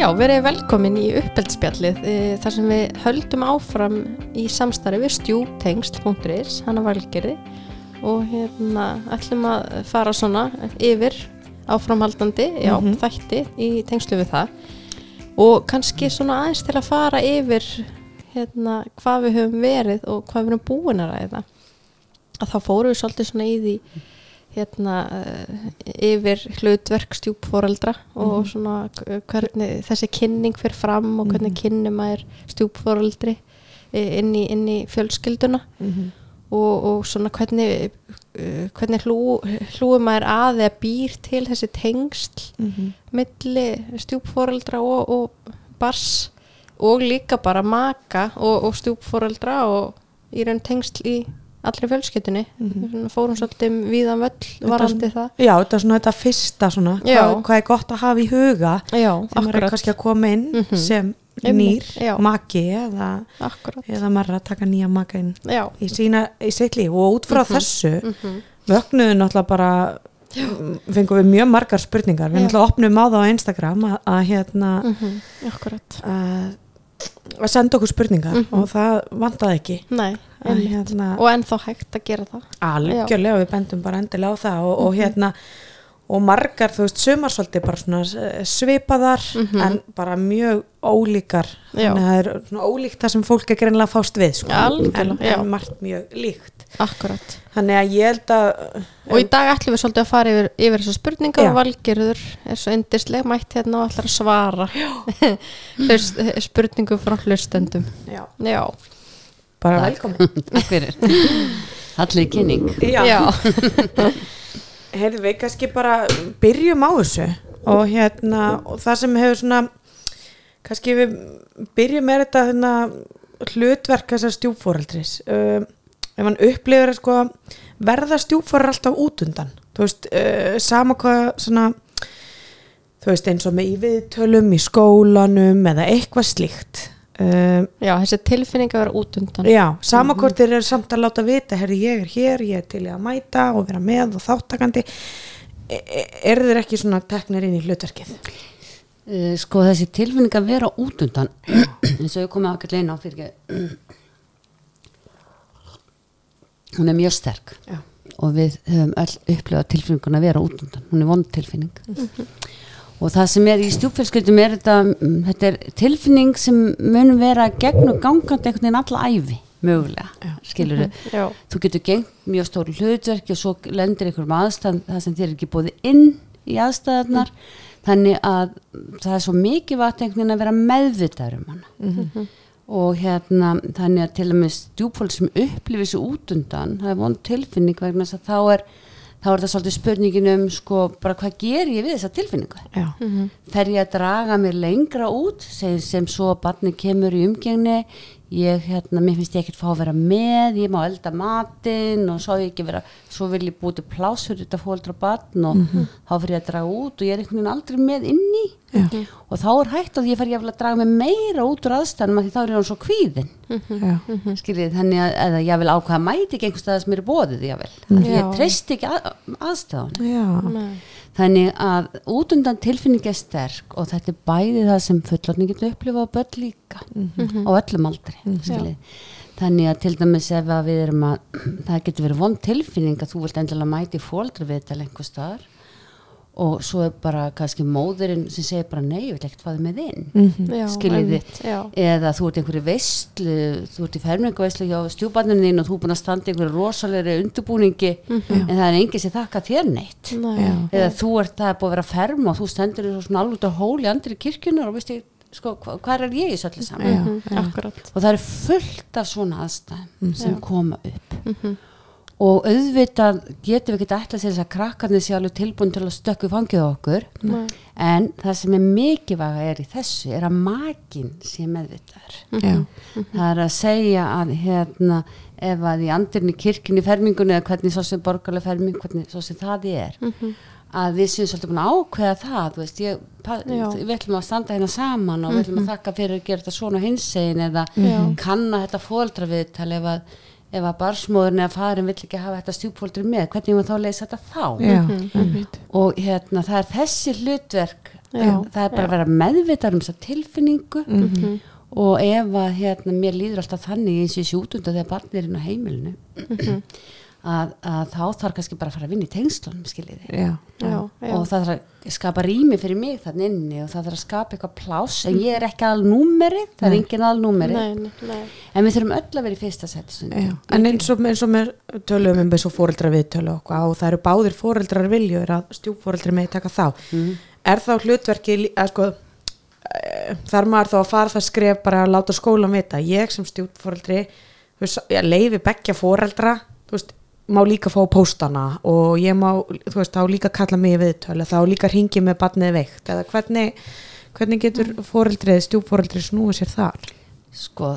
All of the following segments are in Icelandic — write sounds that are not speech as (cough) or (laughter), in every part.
Já, verið velkomin í uppeldsspjallið e, þar sem við höldum áfram í samstarfi við stjútengsl.is, hana valgerði og hérna ætlum að fara svona yfir áframhaldandi, já, Mhm. þætti í tengslu við það og kannski svona aðeins til að fara yfir hérna hvað við höfum verið og hvað við höfum búin að ræða að þá fórum við svolítið svona í því hérna uh, yfir hlutverk stjúpforeldra og svona k- hvernig þessi kynning fyrir fram og hvernig kynnum maður stjúpforeldri eh, inn í, inn í fjölskylduna Mhm. og, og svona hvernig hvernig hlú, hlúum maður að eða býr til þessi tengsl Mhm. milli stjúpforeldra og, og bars og líka bara maka og, og stjúpforeldra og í raun tengsl í allri fjölskyldunni. Mhm. fórum svolítið viðan völl varandi það. Já, þetta er svona þetta fyrsta svona, hvað, hvað er gott að hafa í huga já, maður er kannski að koma inn Mhm. sem Einmitt, nýr já. maki eða, akkurat. eða er að taka nýja maka inn já, í, sína, í líf. Og út frá Mhm. þessu mhm, vöknuðu náttúrulega bara fengum við mjög margar spurningar. Við náttúrulega opnum á það á Instagram að, að hérna mhm, akkurat. að, að senda okkur spurningar Mhm. og það vantaði ekki nei, einmitt. hérna, og ennþá hægt að gera það algjörlega við bendum bara endilega á það og, og hérna og margar, þú veist, sumarsvolti bara svona eh, svipaðar Mhm. en bara mjög ólíkar. Já. þannig að það er svona ólíkt það sem fólk er greinlega fást við sko. Algjörlega, en, en margt mjög líkt. Akkurat. Þannig að ég held að og í dag ætlum við svolítið að fara yfir, yfir þessar spurningar Já. og valgerður er svo yndisleg mætt hérna og ætlar að svara. (laughs) Hlust, spurningum frá hlustendum. Já, já, bara velkomin. (laughs) Takk fyrir. Allir kynning. Já, já. (laughs) heyrðu við kannski bara byrjum á þessu. Og hérna og það sem hefur svona kannski við byrjum með þetta hérna, hlutverk þessar stjúpfóreldris um, ef hann upplifir að sko, verða stjúpfóreldrar alltaf út undan. Þú veist, uh, sama hvað svona þú veist eins og með í viðtölum í skólanum eða eitthvað slíkt um, já, þessi tilfinning að vera út undan. Já, sama hvort þeir eru samt að láta vita herri ég er hér, ég er til að mæta og vera með og þáttakandi e e- eru þeir ekki svona teknir inn í hlutverkið? uh, Sko þessi tilfinning að vera út undan eins og ég komið ákveðlega inn á fyrir ekki hún er mjög sterk. Já. og við höfum öll upplifað tilfinningun að vera út undan. Hún er vond tilfinning og það sem er í stjúpfélskildum er þetta, mm, þetta er tilfinning sem mun vera gegn og gangandi einhvern veginn alla æfi mögulega, skilur já, þú getur gengt mjög stóru hlutverki og svo lendir einhverjum aðstæðan það sem þér er ekki búið inn í aðstæðarnar þannig að það er svo mikið vatn einhvern veginn að vera meðvitaður um hana. Og hérna þannig að til og með stjúpfólk sem upplifir þessu út undan það er vond tilfinning vegna þess að þá er þá er það svolítið spurningin um sko bara hvað ger ég við þessa tilfinningu? Já, fer ég að draga mér lengra út segir sem svo að barni kemur í umgengni ég hérna, mér finnst ég ekkert fá að vera með ég má elda matinn og svo, ég ekki vera, svo vil ég búti pláss fyrir þetta fóldra barn og þá fyrir ég að draga út og ég er einhvern veginn aldrei með inni. Já. og þá er hægt að ég fer ég að draga mig meira út úr aðstæðanum af því þá er ég hann svo kvíðin. Já, skiljið þannig að, að ég vil ákvaða mæti ekki einhvers staðar sem er bóðið ég vil Já. ég treysti ekki að, aðstæðan já, nei, Þannig að út undan tilfinning er sterk og þetta er bæði það sem fullorðning getur upplifað á börn líka á öllum aldri. skiljið. Þannig að til dæmis ef að við erum að, (clears throat) það getur verið vond tilfinning að þú vilt endilega mæti fóldri við þetta lengur staðar og svo er bara kannski móðurinn sem segir bara nei, ég vil ekkert þið með inn. já, Skiljið þið. einmitt, já, Eða þú ert einhverju veistlu, þú ert í fermingaveistlu hjá stjúbarninu þín og þú er búin að standa einhverju rosalegri undirbúningi en það er enginn sem þakka þér neitt. Nei, eða þú ert það er búið að vera ferm og þú stendur í svona alveg út á hóli andri kirkjunar og veist ég, sko, hva, hvað er ég í þessu öllu saman. Mhm, akkurat. Og það er fullt af svona aðstæðum sem koma upp og auðvitað getum við ekki ætla sér þess að krakkarnir sé alveg tilbúin til að stökku fangið okkur. Nei. en það sem er mikilvæga er í þessu er að makin sé meðvitaður. Já, það er að segja að hérna ef að í andirni kirkjunni fermingunni eða hvernig svo sem borgarlega ferming hvernig svo sem það er að við séum svolítið búin að ákveða það þú veist, ég, við ætlum að standa hérna saman og við ætlum að þakka fyrir að gera þetta svona hinsegin eða Já. kanna þetta fóldraviðtal ef að ef að barsmóðurinn eða farin vill ekki hafa þetta stjúpfóldri með, hvernig var þá leysa þetta þá já, Mhm. einmitt. og hérna það er þessi hlutverk Já. það er bara að vera meðvitar um þessa tilfinningu Mhm. og ef að hérna, mér líður alltaf þannig eins og ég sé út undan þegar barnið er inn á heimilinu Mhm. Að, að þá þarf kannski bara að fara að vinna í tengslunum skiljiði já, já, já. og það þarf að skapa rými fyrir mig þannig inni og það þarf að skapa eitthvað pláss en ég er ekki al númeri, það er engin al númeri Nei, nei, nei. en við þurfum öll að vera í fyrsta stundum. en eins og, eins og með tölum um eins og fóreldra við tölu og, og það eru báðir fóreldrar viljur að stjúfóreldri með taka þá Mhm. er þá hlutverki að sko eh, þarf maður þá að fara það skref bara að láta skólan vita ég sem stjúfóreldri leifi beggja fóreldra veist, má líka fá póstana og ég má, þú veist, þá líka kalla mig í viðtölu, þá líka ringi með barnið veikt eða hvernig, hvernig getur fóreldrið, stjúfóreldri snúið sér þar? Sko,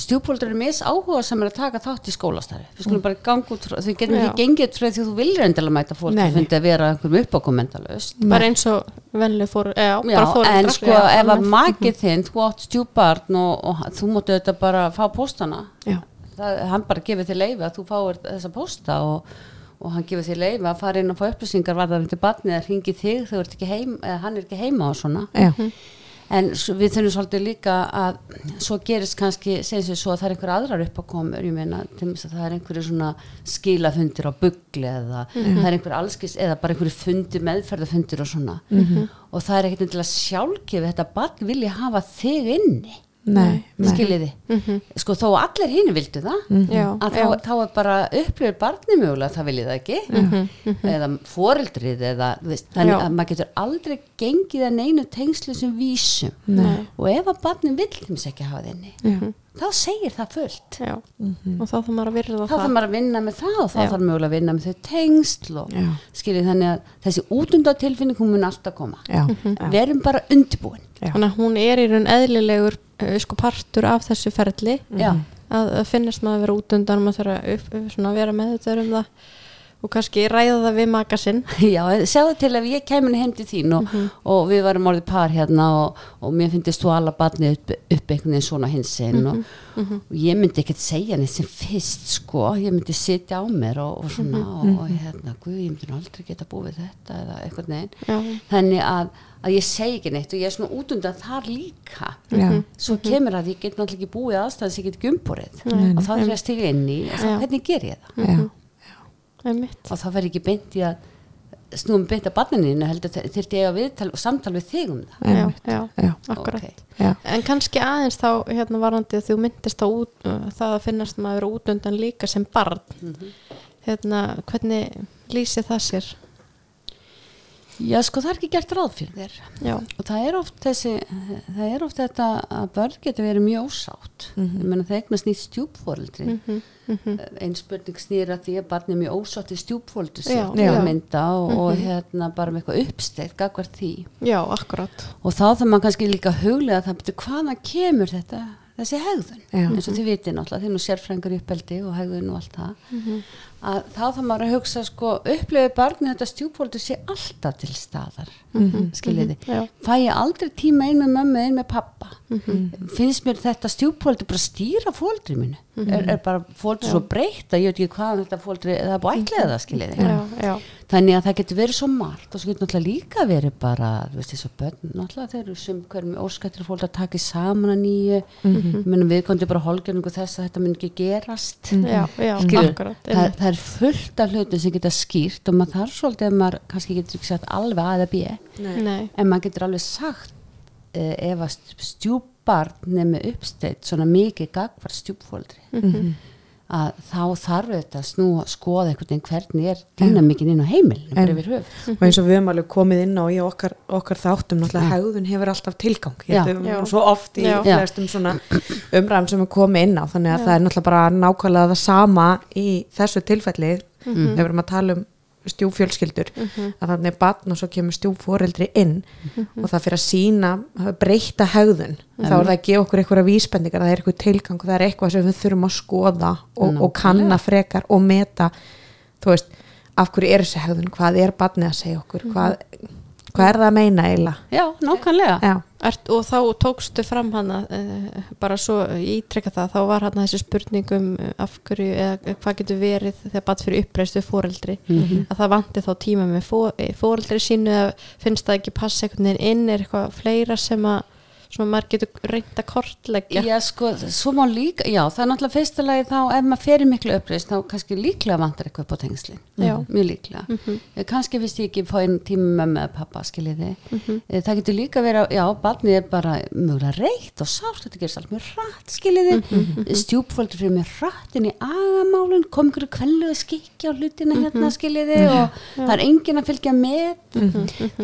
stjúpóldur er mis áhuga sem er að taka þátt í skólastarfi. Við Mm. skulum bara ganga út frá, þau getum ekki gengið út frá því þú viljir endilega mæta fólk nei. fundi að vera einhverjum uppákomendalaust. Bara eins og venlega fór já, Já, en sko ef að makið þinn, þú átt stjúbarn og, og þú múttu þetta bara fá póstana. Já, það, hann bara gefur þér leifi að þú fáir þessa pósta og, og hann gefur þér leifi að fara inn og fá upplýsingar varðar til barnið eða hringi þig þegar hann er ekki heima og svona. Já, en við þurfum svolítið líka að svo gerist kannski, segjum við svo að það er einhver aðrar uppákomur, ég meina til þess að það er einhverju svona skilafundir á bugli eða það er einhver allskis eða bara einhverju fundi, meðferðafundir og svona. Og það er ekkert endilega sjálfgefið þetta barn vilja hafa þig inni nei, nei. skiljiði, sko þó allir hinn vildu það. Já, að já, þá, þá er bara upplifir barni mögulega það viljið það ekki. Eða foreldrið eða þú veist, þannig Já. að maður getur aldrei gengið að neinu tengslu sem vísum. Nei. og ef að barnin vill þeim ekki hafa Já. Þá segir það fullt. Já. og þá þarf maður að virða þá það. þarf maður að vinna með það og þá þarf mögulega að vinna með þau tengsl og skiljið þannig að þessi útundatilfinning hún mun alltaf koma. Já, við erum bara undirbúin. Já. þannig að hún er í raun eðlilegur uh, sko partur af þessu ferli. Að, að finnast maður að vera út undan maður þarf að upp, upp, svona, vera með þetta um það og kannski ræða það við maka sinn. (laughs) Já, sjáðu til ef ég kemur heim til þín og, og við varum orðið par hérna og, og mér finnst þú alla barnið upp, upp einhvern veginn svona hins einn og, og ég myndi ekkert segja neitt sem fyrst sko, ég myndi sitja á mér og, og svona og, og hérna, guð, ég myndi aldrei geta búið þetta eða eitthvað neginn já, þannig að, að ég segi ekki neitt og ég er svona út undan þar líka. Já. svo kemur að ég get náttúrulega ekki búið aðstæðan sem ég get ekki umborið Nei, og þá er ég að stiga inn í og þá, hvernig ger ég það? Já, einmitt og þá verður ekki beint í að snúum beint að barninu heldur þurfti ég að viðtal og samtal við þig um það já, já, já, akkurat Ok. já. En kannski aðeins þá hérna varandi að þú myndist á út, uh, það að finnast maður út undan líka sem barn. Hérna, hvernig lýsi það sér? Já, sko það er ekki gert ráð fyrir þér. Já, og það er oft þessi það er oft þetta að börn getur verið mjög ósátt. Ég menna það eignast nýtt stjúpfóreldri mm einn spurning snýra því að barn er mjög ósátt í stjúpfóreldri að mynda og, og hérna bara með eitthvað uppsteitt gagvart því. Já, og þá þarf maður kannski líka að huglega það betur hvaðan kemur þetta þessi hegðun? Já. eins og þið vitið náttúrulega er nú sérfrængar í uppeldi og hegðun og allt það að þá þarf maður að hugsa sko upplifið barni þetta stjúpfóldur sé alltaf til staðar. Skiljiði? Já. fæ ég aldrei tíma ein með mömmu ein með pappa finnst mér þetta stjúpfóldur bara stýra fóldri mínu. Er, er bara fóldri svo breytt að ég veit ekki hvað þetta fóldri það er búið ætlaði það skiljiði Já, já, þannig að það getur verið svo margt og svo getur náttúrulega líka verið bara þú veist þessu börn, náttúrulega þeir eru sem hverjum óskættir fólk að taka í saman að nýju. Mm -hmm. við komum bara holgjörningu þess að þetta mun ekki gerast. Já, já, Skilur, akkurat. það, það er fullt af hlutum sem geta skýrt og maður þarf svolítið að maður kannski getur ekki sagt alveg ef að stjúpbarn nefnir uppsteitt svona mikið gagvar stjúpfóldri Mhm. að þá þarf þetta að snúa skoða einhvern veginn hvernig er dýna mikið inn á höf og eins og við höfum alveg komið inn á í okkar, okkar þáttum náttúrulega hegðun hefur alltaf tilgang Já. Já. að svo oft í Já. flestum svona umræðum sem við komið inn á þannig að það er náttúrulega bara nákvæmlega það sama í þessu tilfelli Mhm. ef við erum að tala um stjúfjölskyldur að þannig er batn og svo kemur stjúforeldri inn Mhm. og það fyrir að sína breyta hegðun. Þá er það að gefa okkur einhverja vísbendingar það er eitthvað tilgang, það er eitthvað sem við þurfum að skoða og, og kanna frekar og meta þú veist, af hverju er þessi hegðun hvað er batnið að segja okkur hvað, hvað er það að meina eiginlega? Já, nákvæmlega. Já, Ert, og þá tókstu fram hana uh, bara svo ítrekka það þá var hana þessi spurningum af hverju eða hvað getur verið þegar bat fyrir uppreistu fóreldri Mhm. að það vanti þá tíma með fó, fóreldri sínu eða finnst það ekki passa einhvern veginn inn er eitthvað fleira sem að sem að maður getur reynd að kortleggja. Já, sko, svo má líka, já, það er náttúrulega fyrsta lagi þá ef maður fer í miklu uppreist þá kannski líklega vantar eitthvað upp á tengslin. Já. mjög líklega. Mm kannski finnst ég ekki fá einn tíma með pappa skiljiði. Mm það getur líka verið, að- já, barnið er bara mjögulega reitt og sárt þetta gerist allt mjög rætt skiljiði. Mm stjúpfóldur fyrir mjög rætt inn í agamálun kom ykkur kvelluðu skikki á hlutina hérna skiljiði og það er enginn að fylgja með.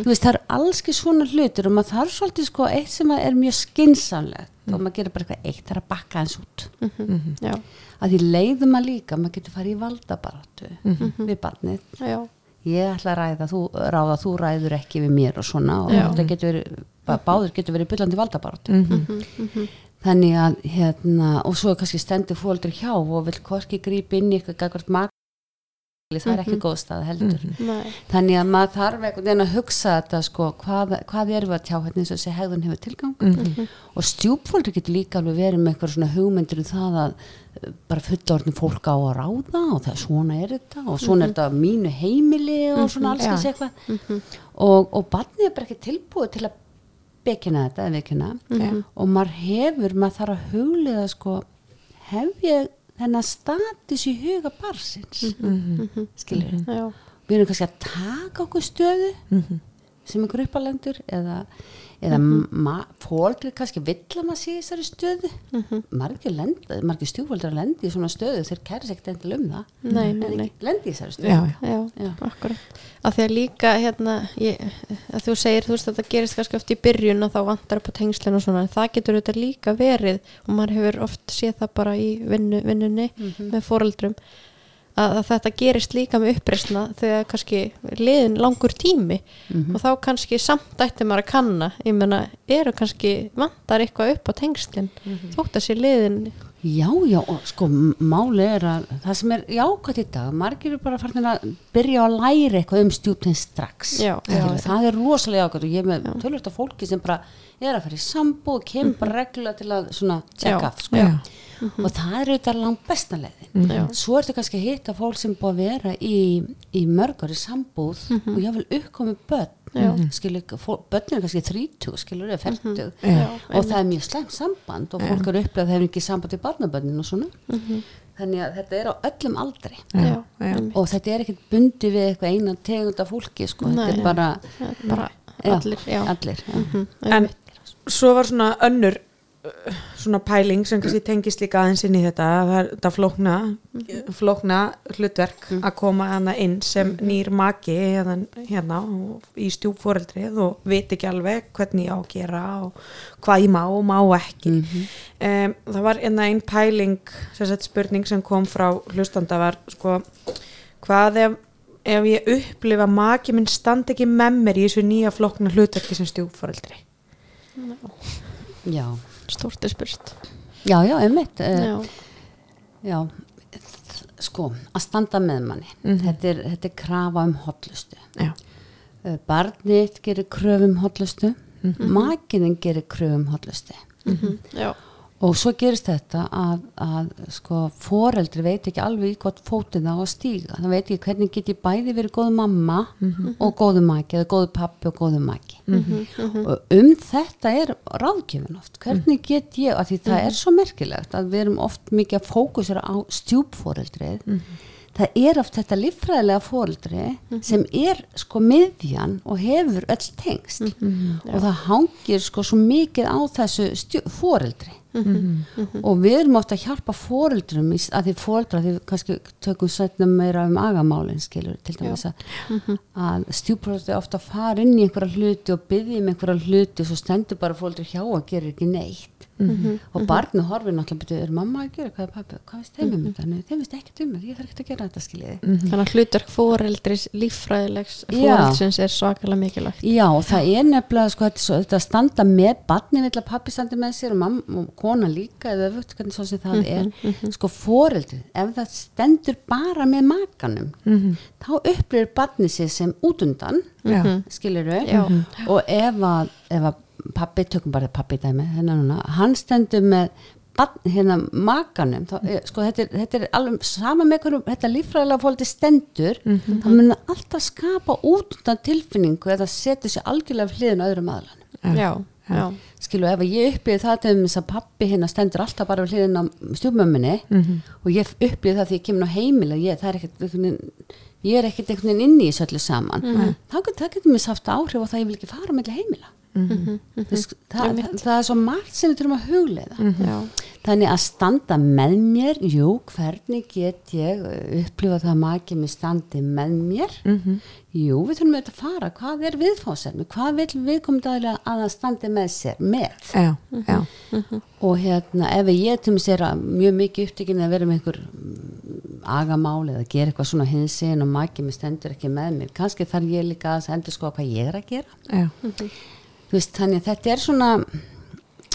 Veist, það er allski svona hlutur og maður þarf svolítið sko eitt sem er mjög skinsamlegt og maður gerir bara eitthvað eitt, það er að bakka eins út. Já, að því leiðum að líka, maður getur farið í valdabaratu við barnið. Já, ég ætla að ræða, þú ráða, þú ræður ekki við mér og svona og þetta getur verið, ba- báður getur verið byllandi valdabaratu þannig að hérna, og svo er kannski stendur fóldur hjá og vil hvorki grípa inn í eitthvað það er ekki góð stað heldur. Nei, þannig að maður þarf einhvern veginn að hugsa þetta sko, hvað, hvað erum við að tjá hérna eins og þessi hegðun hefur tilgang? Og stjúpfóldur getur líka alveg verið með eitthvað svona hugmyndir um það að uh, bara fullorðin fólk á að ráða og það svona er þetta og svona er þetta á mínu heimili og svona alls þess eitthvað. Og, og barnið er bara ekki tilbúið til að bekina þetta eða veikina Já. og maður hefur, maður þarf að huglega sko, hef ég þennan status í huga barsins skilur já, við erum kannski að taka okkur stöðu sem einhver uppalendur eða, eða mm fólk kannski vill að maður sé þessari stöðu. Margir, lend, margir stjúfaldrar lendi í svona stöðu þeir kæri sér ekkert endil um það. Nei, nei, nei. ekki lendi í þessari stöðu. Já, já. já, akkurat. Að því að líka hérna ég, að þú segir, þú veist að það gerist kannski oft í byrjun og þá vantar upp á tengslinn og svona það getur auðvitað líka verið og maður hefur oft séð það bara í vinnu, vinnunni með foreldrum að, þetta gerist líka með uppreisna þegar kannski liðin langur tími. Og þá kannski samt ætti maður að kanna. Ég meina, eru kannski vantar eitthvað upp á tengslinn þótt að sé liðin Já, já, sko máli er að það sem er jákvæmt í dag, margir eru bara farin að byrja að læra eitthvað um stjúptin strax. Já, já, það er rosalega jákvæmt og ég með tölvöld af fólki sem bara er að fara í sambúð og kemur bara reglulega til að svona off, sko. já. Og það er auðvitað langt besta leiðin. Mhm. Já. Svo ertu kannski að hitta fólk sem búið að vera í, í mörgur í sambúð og ég vil uppkomi börn. Mhm. Mhm. Skilur, fólk, börn er kannski 30, skilur, eða 40 Já, og það er mjög slæmt samband og fólk eru upplegað að það hefur ekki samband í barnabönnin og svona. Mhm. þannig að þetta er á öllum aldri. Já, og þetta er ekkert bundi við eitthvað eina tegund af fólki sko, þetta Nei. er bara er bara allir allir já. Mhm, en svo var svona önnur svona pæling sem kannski tengist líka aðeins inn í þetta það er þetta flókna flókna hlutverk að koma hana inn sem nýr maki hérna, hérna í stjúpforeldrið og veit ekki alveg hvernig ég á að gera og hvað ég má og má ekki. Um, það var einna einn pæling sem sagt spurning sem kom frá hlustanda var sko hvað ef, ef ég upplifa maki minn standi ekki með mér í þessu nýja flókna hlutverki sem stjúpforeldri? Já, stórt er spurt. Já, já, einmitt uh, já, já, sko að standa með manni. Þetta, er, þetta er krafa um hotlustu já, uh, barnið gerir kröfum um hotlustu mm -hmm. gerir kröfum um hotlustu já, Og svo gerist þetta að, að sko, foreldri veit ekki alveg í gott fótinn á að stíga. Það veit ekki hvernig get ég bæði verið góð mamma og góðu maki eða góðu pappi og góðu maki. Og um þetta er ráðgjöfin oft. Hvernig get ég, að því það er svo merkilegt að við erum oft mikið að fókusera á stjúpforeldrið. Það er oft þetta líffræðilega foreldri sem er sko miðjan og hefur öll tengst. Og það hangir sko svo mikið á þessu stjú- foreldri og við erum ofta að hjálpa foreldrum í, að því foreldra, því kannski tökum setna meira um agamálin skilur til dæmis að, að stjúpforeldri ofta fara inn í einhverja hluti og byggja um einhverja hluti og svo stendur bara foreldri hjá og gerir ekki neitt. Og barnið horfir náttúrulega betur, er mamma að gera, hvað er pappi, hvað veist þeim um þetta? Þeim veist ekkert um þetta, ég þarf ekkert að gera þetta skiljiði þannig að hlutverk foreldris líffræðilegs Já. foreldrsins er svakalega mikilvægt. Já, það er nefnilega sko, þetta, er svo, þetta barni kona líka eða öfugt hvernig svo sem það er. sko foreldrið, ef það stendur bara með makanum þá upplifir barnið sér sem útundan Já. skilur Já. og ef að, ef að pappi, tökum bara pappi dæmi hérna núna, hann stendur með barn, hérna makanum þá, eh, sko þetta er, þetta er alveg sama með hverju þetta líffræðilega fólki stendur þá mun það alltaf skapa útundan tilfinningu eða setja sér algjörlega á öðrum aðlan já, já, skilu, ef ég upplýði það til þess að pappi hérna stendur alltaf bara við hliðin á stjúpmömminni og ég upplýði það því ég kemur á heimil ég, er einhvern veginn- ég er ekkert einhvern veginn inni í þessu öllu saman þá getur það getur mér haft áhrif og það ég vil ekki fara með heimila. Þess, það, það, það er svo margt sem við þurfum að hugleiða. Já, þannig að standa með mér jú, hvernig get ég upplifa það að maki mig standi með mér? Jú, við þurfum auðvitað að fara. Hvað er viðfáðsefni, hvað vil við komum dæðilega að það standi með sér með? Já, já, og hérna ef ég til mig sér að mjög mikið upptekinn að vera með einhver mm, agamál eða gera eitthvað svona hinsinn og maki mig stendur ekki með mér kannski þarf ég líka að endur sko hvað ég er að gera. Já, Þú veist, þannig að þetta er svona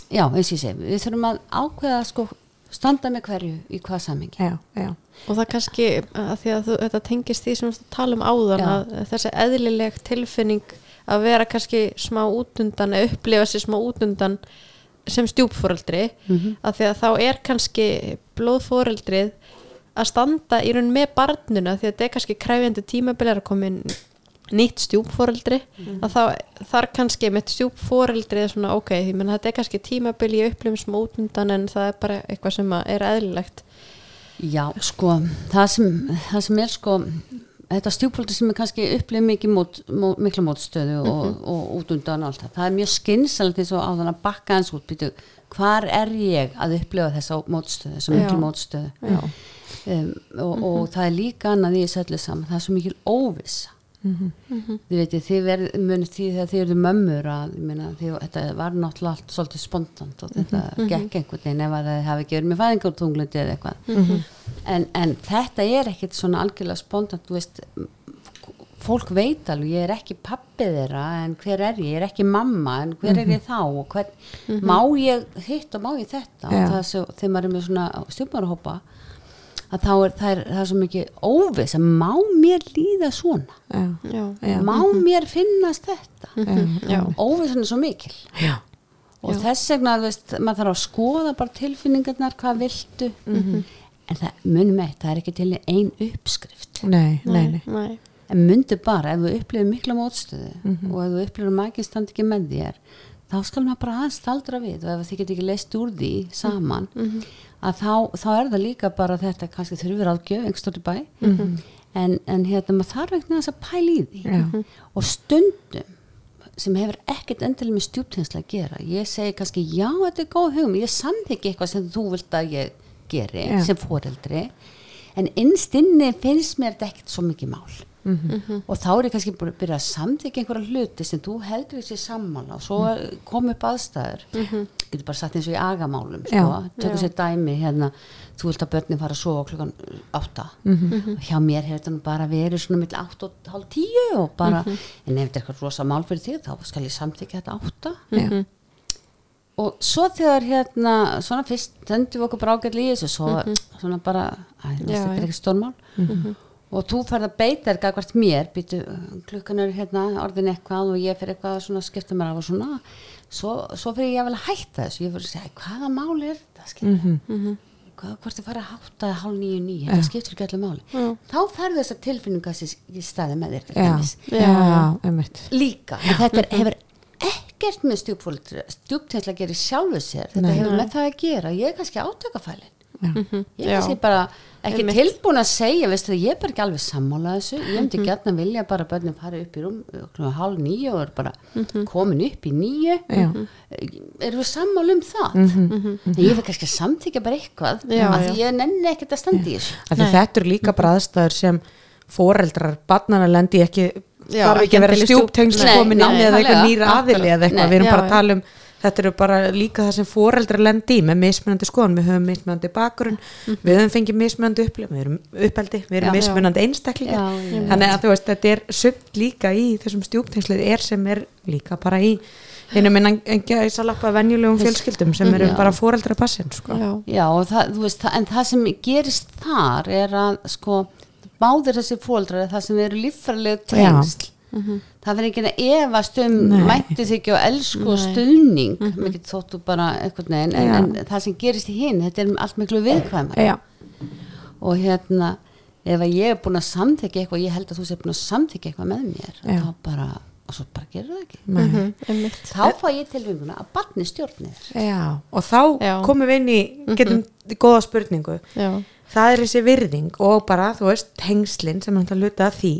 já, eins og ég segi, við þurfum að ákveða sko, standa með hverju í hvað samengi já, já. og það kannski að því að þú, þetta tengist því sem við talum áðan Já. að þessi eðlileg tilfinning að vera kannski smá útundan eða upplifa sér smá útundan sem stjúpforeldri að því að þá er kannski blóðforeldrið að standa í raun með barnuna því að þetta er kannski kræfjandi tímabilar að koma inn nýtt stjúpforeldri að þá þar kannski með stjúpforeldri er svona ok, ég menn þetta er kannski tímabili ég upplifum smá útundan en það er bara eitthvað sem er eðlilegt. Já, sko, það sem, það sem er sko þetta stjúpfóldi sem er kannski upplifið mikið mót, mó, mikla mótstöðu og, og út undan og allt það, það er mjög skynsalt eins og á þannig að bakka hans út býtu, hvar er ég að upplifa þessa mótstöðu, þessa mikla mótstöðu? Já. um, og, og það er líka annað í þessu öllu saman, það er svo mikil óvissa þið veitir, þið verð, munið því þegar þið eru mömmur að, meina, því, þetta var náttúrulega allt svolítið spontant og þetta gekk einhvern veginn ef að það hafi ekki verið með fæðingartunglindi eða eitthvað. En, en þetta er ekkit svona algjörlega spontant, veist fólk veit alveg, ég er ekki pappið þeirra en hver er ég, ég er ekki mamma en hver er ég þá? Og hvern, má ég hitt og má ég þetta? Já. og það er svo, þegar maður er með svona stjúpmarahópa að þá er það, er það er svo mikið óviss að má mér líða svona? Já, Já. Já. má mér finnast þetta? Já. óvissan er svo mikil. Já, og Já. þess vegna, veist, maður þarf að skoða bara tilfinningarnar, hvað viltu. En það, munum eitt, það er ekki til ein uppskrift. Nei, nei, nei Nei. en mundu bara, ef þú upplifir mikla mótstöðu og ef þú upplifir að mækinn standi ekki með þér þá skal maður bara aðeins staldra við og ef þið get ekki leist úr því saman að þá, þá er það líka bara þetta kannski þurfir ágjöf einhverstóri bæ. En, en hérna maður þarf eitthvað að pæla í því. Já. og stundum sem hefur ekkert endilega með stjúptensla að gera ég segi kannski já þetta er góð hugum ég samþykki eitthvað sem þú vilt að ég geri Já. sem foreldri. En innst inni finnst mér þetta ekkert svo mikið mál Mhm. og þá er ég kannski búin að byrja að samþykja einhverja hluti sem þú heldur þessi sammála og svo kom upp aðstæður getur bara sagt eins og í agamálum sko. Já. sér dæmi hérna, þú vilt að börnin fara að sofa klukkan átta Mhm. og hjá mér hefur þetta bara verið svona mill átt og hálf tíu og bara, Mhm. en ef þetta er eitthvað rosa mál fyrir þig þá skal ég samþykja þetta átta já, og svo þegar hérna svona fyrst tendum við okkur brákall í þessu svo svona bara, æ, þetta er ekki stórmál og þú færð að beita þér gagvart mér. Býtu, klukkan er hérna orðin eitthvað og ég fyrir eitthvað að svona skipta mér af og svona. Svo, svo fyrir ég að vel að hætta þessu. Ég fyrir að segja, hvaða mál er þetta? Skilja hvað, hvort þið fara að hátta eða hálf nýju nýju, þetta skiptir ekki allir máli. Já. þá færðu þess að tilfinninga í staði með þér einmitt. Líka, en þetta er, hefur ekkert með stjúpfólk stjúptensla gerir sjálfu sér. Þetta Nei. hefur með það að gera, ég er kannski átökafælin já, ég er kannski bara ekki Einmitt. tilbúin að segja, veistu ég er bara ekki alveg sammála þessu, ég myndi Mhm. gætna vilja bara að börnum fara upp í rúm klukkan hálf nýju og er bara komin upp í nýju Mhm. Erum við sammála um það? Mhm. en ég fyrir kannski að samþykja bara eitthvað Já, já. því ég nenni ekkert að standa í þessu. Af því þetta eru líka bara aðstæður sem foreldrar, barnana lendi ekki þarf ekki að vera endilega stjúp- stjúptengsl Nei, komin inn eða eitthvað nýra aðili eða eitthvað, við erum bara að tala um þetta eru bara líka það sem foreldrar lendi í með mismunandi skoðan, við höfum mismunandi bakgrunn við höfum fengið mismunandi upplif við erum uppeldi, við erum Já. mismunandi einstaklingar. Þannig að þú veist, þetta er sumt líka í þessum stjúptengslið er sem er líka bara í er minna en gæsa lappa venjulegum fjölskyldum sem eru Já. bara fóreldra passin sko. já, Já, það, veist, það, en það sem gerist þar er að sko, báðir þessi er það sem eru líffræðilega tengsl það verður ekki að efast um Nei. mættu þig ekki og elsku og stuðning. Mm -hmm. mikið þóttu bara einhvern veginn en, en það sem gerist í hinn, þetta er allt miklu viðkvæmar já, og hérna ef að ég er búin að samþykja eitthvað ég held að þú sé búin að samþykja eitthvað með mér Já. þá bara, og svo bara gerur það ekki. Nei. mhm, einmitt. Þá fá ég tilfenguna að barni stjórnir já og þá Já. komum við inn í getum góða spurningu. Já, það er þessi virðing og bara, þú veist, tengslin sem náttúrulega hluta af því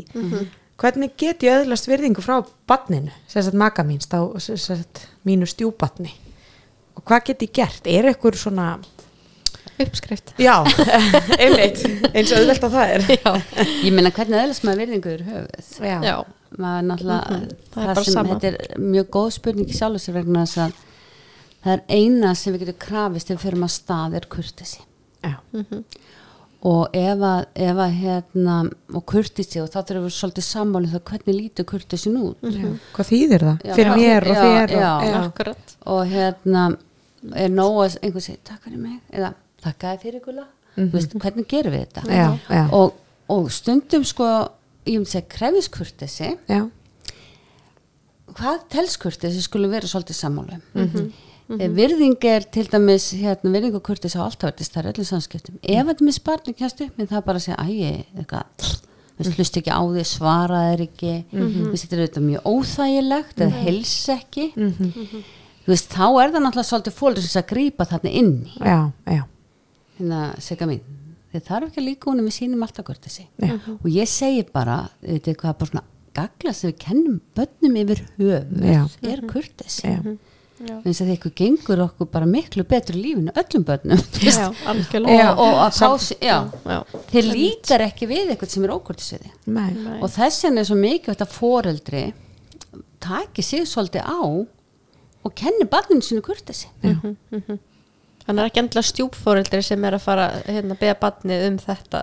hvernig get ég öðlast virðingu frá badninu, sem sagt maka mín sagt mínu stjúbatni og hvað get ég gert, er eitthvað svona uppskrift. Já, (laughs) einmitt eins og auðvelt að það er. Já, ég meina hvernig eðlast maður virðingu yfir höfuð já, já, maður náttúrulega það er það, bara sem sama. þetta er mjög góð spurning í sjálf sér vegna þess að það er eina sem við getum krafist ef við fyrir maður stað er kurtesi já, og ef að, ef að hérna og kurtesi og þá þurfum við svolítið sammálið það hvernig lítur kurtesin út já. hvað þýðir það? Já, fyrir já, mér og já, þér og, já. já, akkurat og hérna er nóg að einhver segir takk fyrir mig eða takk að fyrir gula mm veist, hvernig gerum við þetta. Já, já. Og, og stundum sko ég myndi segja krefis kurtesi já, hvað telskurtesi skulle vera svolítið sammálu Mhm. mm virðing er til dæmis hérna, virðing og kurtesi á alltaf verðist það er öllum samskiptum. Ef þetta með sparni kjast upp það bara að segja ægi, eitthvað hlust ekki á því, svara þér ekki þú veist, þetta er auðvitað mjög óþægilegt eða hels ekki. Veist, þá er það náttúrulega svolítið fólður sem að grípa þarna inn já, hérna, segja mín þið þarf ekki að líka honum við sínum alltaf kurtesi Já. og ég segi bara, veitir hvað bara svona gagla sem við kennum börnum yfir höfuð Já. er eins og því eitthvað gengur okkur bara miklu betur lífinu öllum börnum. Já, og, algjörlega og að fá sig- já, já, þeir lítar ekki við eitthvað sem er ókurtis við Nei. og þess vegna er svo mikið þetta foreldri taki sig svolítið á og kenni barninu sínu kurtesi þannig er ekki endilega stjúpfóreldri sem er að fara hérna beða badnið um þetta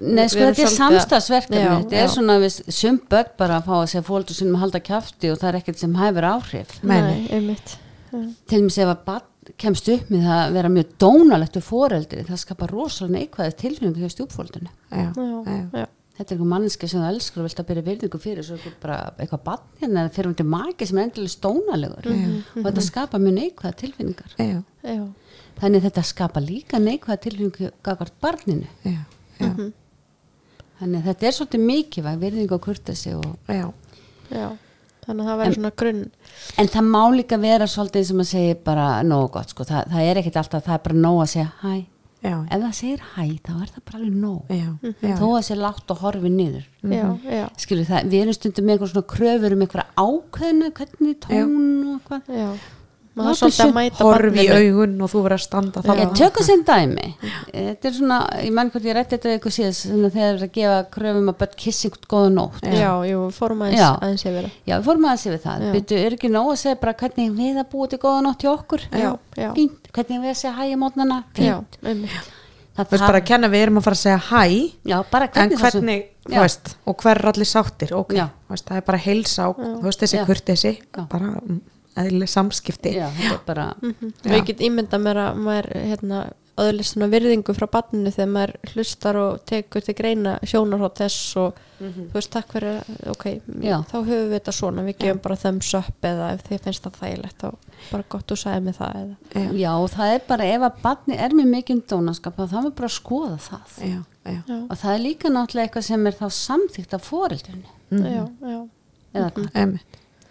Nei, sko þetta er samstagsverkefni þetta er svona við sum börn bara að fá að segja fóldur sinum að halda kjafti og það er ekkert sem hæfur áhrif. Nei, nei, einmitt. Já. til dæmis ef að barn kemst upp með það að vera mjög dónalegt við foreldri það skapar rosalega neikvæði tilfinningu hjá stjúpfóldinu þetta er einhver manneski sem þú elskar og vilt að byrja virðingu fyrir svo eitthvað barn hérna eða fyrir um til maki sem er endilega stónalegur og þetta skapar mjög neikvæða tilfinningar. Já, já, þannig þetta skapar líka neikvæða tilfinningu gagvart barninu já, já, þannig þetta er svolítið mikilvæg virðingu og kurtesi og já, já. þannig að það væri svona grunn. En það má líka vera svolítið sem að segja bara nógu gott, sko, það, það er ekkit alltaf, það er bara nóg að segja hæ. já, Ef það segir hæ, þá er það bara alveg nóg. já, já, Þó að sé látt og horfi niður. já, já, Skilur það, við erum stundum með eitthvað svona kröfur um eitthvað ákveðna, hvernig tón og eitthvað. Já maður þarf svolítið að mæta horfi í augun og þú verður að standa Ég þannig tökum sem dæmi. Þetta er svona, ég mann hvort ég rætti þetta við eitthvað síðast, þegar það er að gefa kröfum að börn kissi góða nótt. já, jú, fórum aðeins, Já. aðeins yfir það Já, við fórum aðeins yfir það. Já. Byrju, er ekki nóg að segja bara hvernig við að búa til góða nótt hjá okkur? já, já, Fínt. Hvernig við að segja hæ í mótnana? já, Fínt. Það þú veist bara að kenna við erum að fara að segja hæ Já, bara en hvernig, hvernig, Já. þú veist og hver er allir sáttir, ok Já. það er bara heilsa og þú veist þessi Já. kurtesi Já. bara mm, eðlileg samskipti. Já, er bara og ég get ímyndað mér að maður hérna, öðlist svona virðingu frá barninu þegar maður hlustar og tekur til greina sjónarhótt þess og þú veist takk fyrir, ok, Já. þá höfum við þetta svona, við gefum bara thumbs up eða ef þið finnst það þægilegt þá bara gott þú sagði mig það eða. já, Já, og það er bara ef að barni er með mikinn dónaskap þá við bara að skoða það. Já, já, já, og það er líka náttúrulega eitthvað sem er þá samþýgt af foreldrinu. Já, já, eða hvað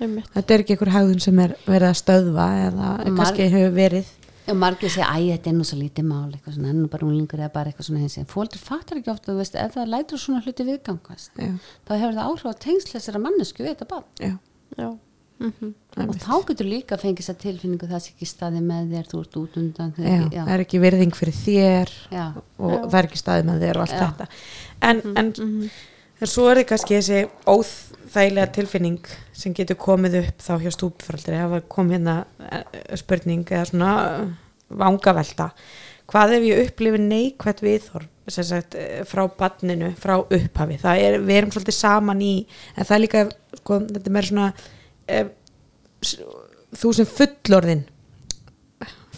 einmitt. Þetta er ekki einhver hegðun sem er verið að stöðva eða Mar- kannski hefur verið. Og margir segja, æ, þetta er nú svo lítið mál eitthvað svona, er nú bara unglingur eða bara eitthvað svona hins fóldur fattar ekki ofta, þú veist, ef það lætur svona hluti viðgangast, já, þá hefur það áhrif á tengsl þessara mannesku við þetta barn. Já, já, mm og þá getur líka fengið þess að tilfinningu það sé ekki staði með þér, þú ert út undan já, ekki- það er ekki virðing fyrir þér já, og Já. það er ekki staðið með þér og allt Já. þetta. En, en, en svo er þið kannski þessi óþægilega tilfinning sem getur komið upp þá hjá stúpfraldri hafa kom hérna eh, spurning eða svona eh, vangavelta. Hvað ef ég upplifi neikvætt viðhorf sagt, eh, frá badninu, frá upphafi? Það er, við erum svolítið saman í en það er líka, sko, þetta er meira svona s- þú sem fullorðin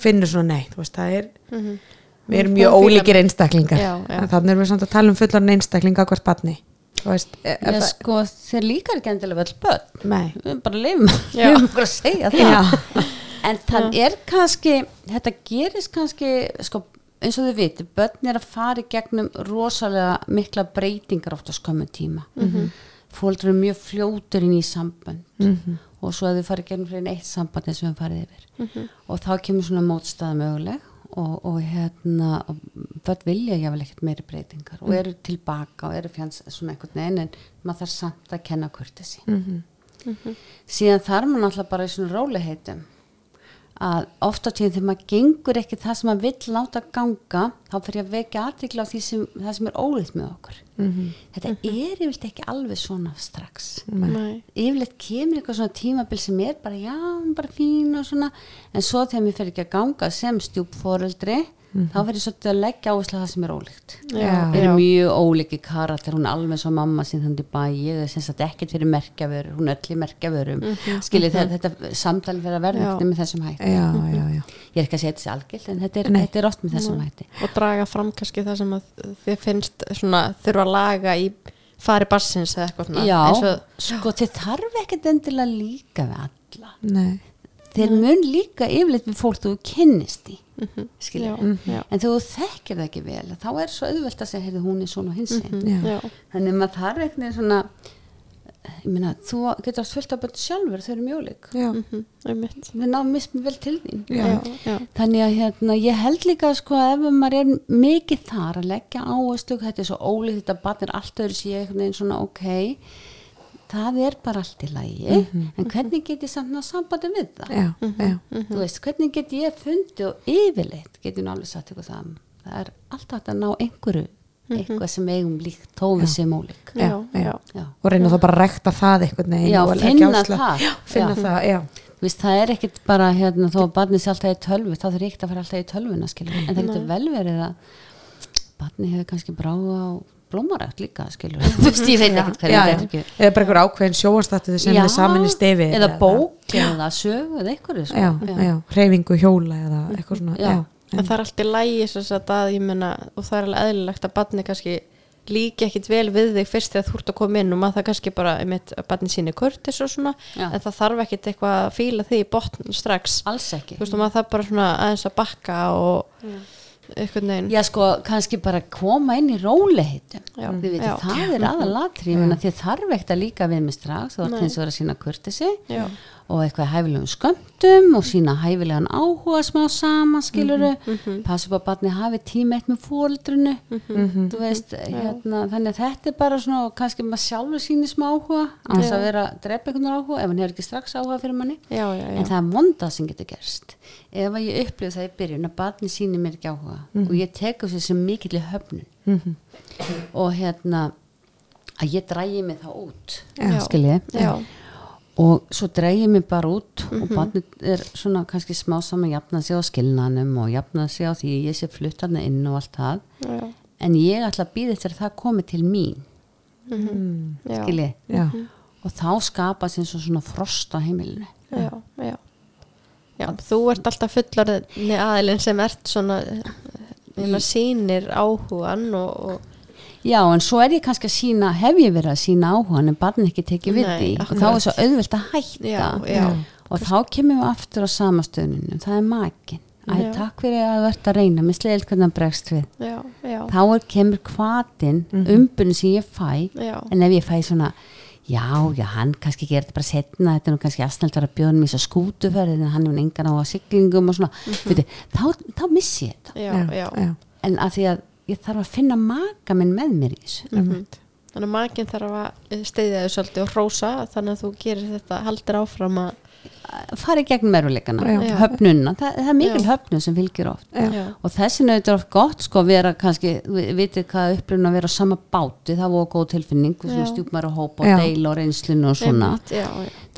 finnur svona nei, þú veist, það er við erum mjög ólíkir einstaklingar. Já, já. þannig erum við samt að tala um fullorðin einstaklinga hvert barni. þú veist, e- ef Já, það- sko, þeir líkar ekki endilega vel börn nei, við bara lifum, Já. lifum okkur að segja það Já. en það er kannski þetta gerist kannski sko, eins og þið viti, börn er að fara í gegnum rosalega mikla breytingar oft á skömmu tíma mm Mhm. -hmm. fólk eru mjög fljótur inn í sambönd Mhm. og svo að þau fara í gegnum einn eitt samband eins og við farið yfir Mhm. og þá kemur svona mótstaða möguleg og, og hérna börn vilja jáfnvel ekkert meiri breytingar og eru tilbaka og eru fjans svona einhvern veginn en maður þarf samt að kenna kurtesi Mhm. síðan þarf maður náttúrulega bara í svona róliheitum að ofta tíðin þegar maður gengur ekki það sem maður vill láta ganga þá fyrir að vekja aðtikla á því sem, það sem er ólíkt með okkur. Þetta er yfirleitt ekki alveg svona strax. Nei. yfirleitt kemur eitthvað svona tímabil sem er bara já, bara fín og svona en svo þegar mér fyrir ekki að ganga sem stjúpforeldri þá fyrir svolítið að leggja áherslu á það sem er ólíkt. Já. erum mjög ólíki karakter, hún er alveg svo mamma sín þannig bæ, ég er sem sagt ekkert fyrir merkjavörur, hún er öll í merkjavörum. Mm -hmm. skiljið þetta, þetta samtali fyrir að verða ekkert með þessum hætti. Já, já, já. Ég er ekki að segja þetta sé algilt en þetta er, þetta er oft með þessum hætti. Og draga fram kannski það sem að þið finnst svona þurfa að laga í fari bassins eða eitthvað svona. Já, sko þið þarf ekkert endilega líka við alla. Nei, þeir mun líka yfirleitt við fólk þú kynnist í já, skiljið já, en þegar þú þekkir það ekki vel þá er svo auðvelt að segja, heyrðu hún er svona hins mm já, já, þannig að maður þarf eitthvað svona ég meina, þú getur fullt af börn sjálfur þau eru mjólik já, mhm, þau ná mism vel til þín. Já. já, þannig að hérna, ég held líka sko að ef maður er mikið þar að leggja áherslu, þetta er svo ólíkt þetta barn er allt öðru sé einhvern veginn svona ok það er bara allt í lagi en hvernig get ég samt ná sambandi við það? Já, já, þú veist, hvernig get ég fundið og yfirleitt get ég alveg satt ykkur það það er alltaf að ná einhverju eitthvað sem eigum líkt þó við sem ólík. Já, já. já, já. og reyna þá bara að rekta það og leggja finna það. já, finna Já. það, veist, það er ekkit bara hérna, þó að barnið sé alltaf í tölvu þá þurfi ekkert að fara alltaf í tölvuna skilur en það getur vel verið að barnið hefur kannski bráða á blómarætt líka skilur (laughs) þú veist, ég veit ekkert hverju já, þetta já. er. Ekki eða bara einhver ákveðin sjóastættið sem Já, þið saminist yfir eða bók eða sögu eða eitthvað sko. já, já, hreyfingu hjóla eða eitthvað svona. Já. já, en það er allt í lægi þess að ég menna og það er alveg eðlilegt að barni kannski líki ekkit vel við þig fyrst þegar þú ert að koma inn og maður það kannski bara einmitt, að barni síni kurtis og svona Já. en það þarf ekkit eitthvað að fíla því í botn strax. Alls ekki. Þú veist og maður það bara svona aðeins að bakka og einhvern veginn Já sko, kannski bara koma inn í róliheitum Já. Þið veitir, Já. það er aðalatri ég meina þið þarf ekkert að líka við mig strax þú ert Nei. eins og að sína kurtisi Já. Og eitthvað hæfilegum skömmtum og sína hæfilegan áhuga smá saman skiluru, Mhm, passa upp að barni hafi tíma eitt með fóreldrunu þú veist, hérna þannig að þetta er bara svona, og kannski maður sjálfur síni smá áhuga, annars Já. að vera að drepa einhvern áhuga, ef hann hefur ekki strax áhuga fyrir manni. Já, já, já, en það er vondað sem getur gerst. Ef að ég upplifði það í byrjun að barni síni mér ekki áhuga og ég teku þessu sem mikill í höfnun og hérna að ég drægi mig þá út. Já. skiljið já, og svo drægi mig bara út og barni er svona kannski smá saman jafnað sig á skilnanum og jafnað sig á því ég sé flutt hann inn og allt það. Já, en ég ætla að býða eftir að það komi til mín. Já, skiljið já, og þá skapast eins og svona frost á heimilinu. Já, já. já þú ert alltaf fullarðinni aðilinn sem ert svona hérna, sýnir áhugan og, og Já, en svo er ég kannski að sína, hef ég verið að sína áhugan en barn ekki tekið við því. Og þá er svo auðvelt að hætta. Já, já. og þá kemur við aftur á samastöðunum, það er makin Æ, Já. takk fyrir að ert að reyna, mér slegil hvernig það bregst við. Já, já, þá er, kemur kvatin, mm -hmm. sem ég fæ. Já, en ef ég fæ svona já, já, hann kannski gerir þetta bara setna þetta er nú kannski aðsnælt að bjóða mér svo skútuferð en hann er engan á að siglingum og svona, mm þá, þá missi ég þetta. Já, já, já, en að því að ég þarf að finna maka minn með mér í þessu. Einmitt. þannig að makinn þarf að steyðja þau svolítið og hrósa þannig að þú gerir þetta haldir áfram að fara í gegnum erfuleikana, Já. höfnunna það, það er mikil höfnun sem fylgir oft. Já, og þessin auðvitað er oft gott sko að vera kannski, við vitið hvað upplifun að vera á sama báti, það voru góð tilfinning og svona Já. stjúpmæra hópa Já. og deila og reynslinu og svona,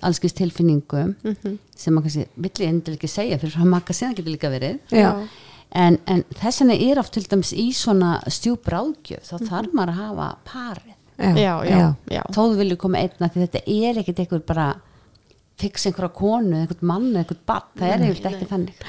allskist tilfinningum mhm, sem maður kannski vill ég endilega ekki segja fyrir að makka sinna getur líka verið. Já. En, en þessin er oft til dæmis í svona stjúpráðgjöf þá Mhm. þarf maður að hafa parið. Já, já, já, þó þú vilju koma einna því þetta er ekkit einhver bara fixa einhverja konu, einhvern mann, einhvern barn. Það er eiginlega ekki þannig.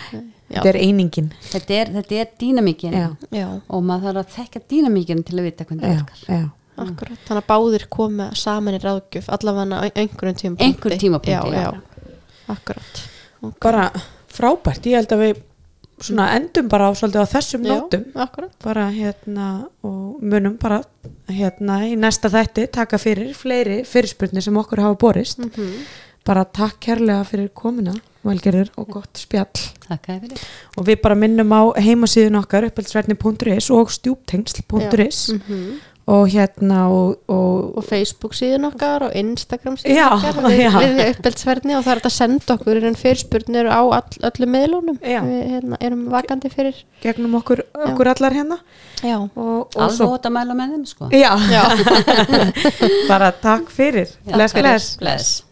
þetta er einingin. Þetta er, þetta er dýnamíkin. Já. og maður þarf að þekka dýnamíkin til að vita hvernig það virkar. já. akkurat. Þannig að báðir koma saman í ráðgjöf allavega á einhverjum tímapunkti. Einhverjum tímapunkti, já, já. já. Akkurat. Ok. bara frábært, ég held að við svona endum bara á svolítið á þessum Já, nótum. akkurat. Bara hérna og munum bara hérna í næsta þætti taka fyrir fleiri fyrirspurnir sem okkur hafa borist. Mhm. bara takk kærlega fyrir komuna velgerður og gott spjall. Og við bara minnum á heimasíðun okkar uppeldsverðni.is og stjúptengsl.is Mhm. Og hérna og, og, og Facebook síðan okkar og Instagram síðan Já, okkar við, já. við uppeldsverðni og það er hægt að senda okkur en fyrirspurnir á all, öllum miðlunum. Já. við hérna, erum vakandi fyrir gegnum okkur, okkur allar hérna. Já, og, og alveg að mæla með þeim sko. Já, já. (laughs) bara takk fyrir. Já, bless, fyrir. bless. Bless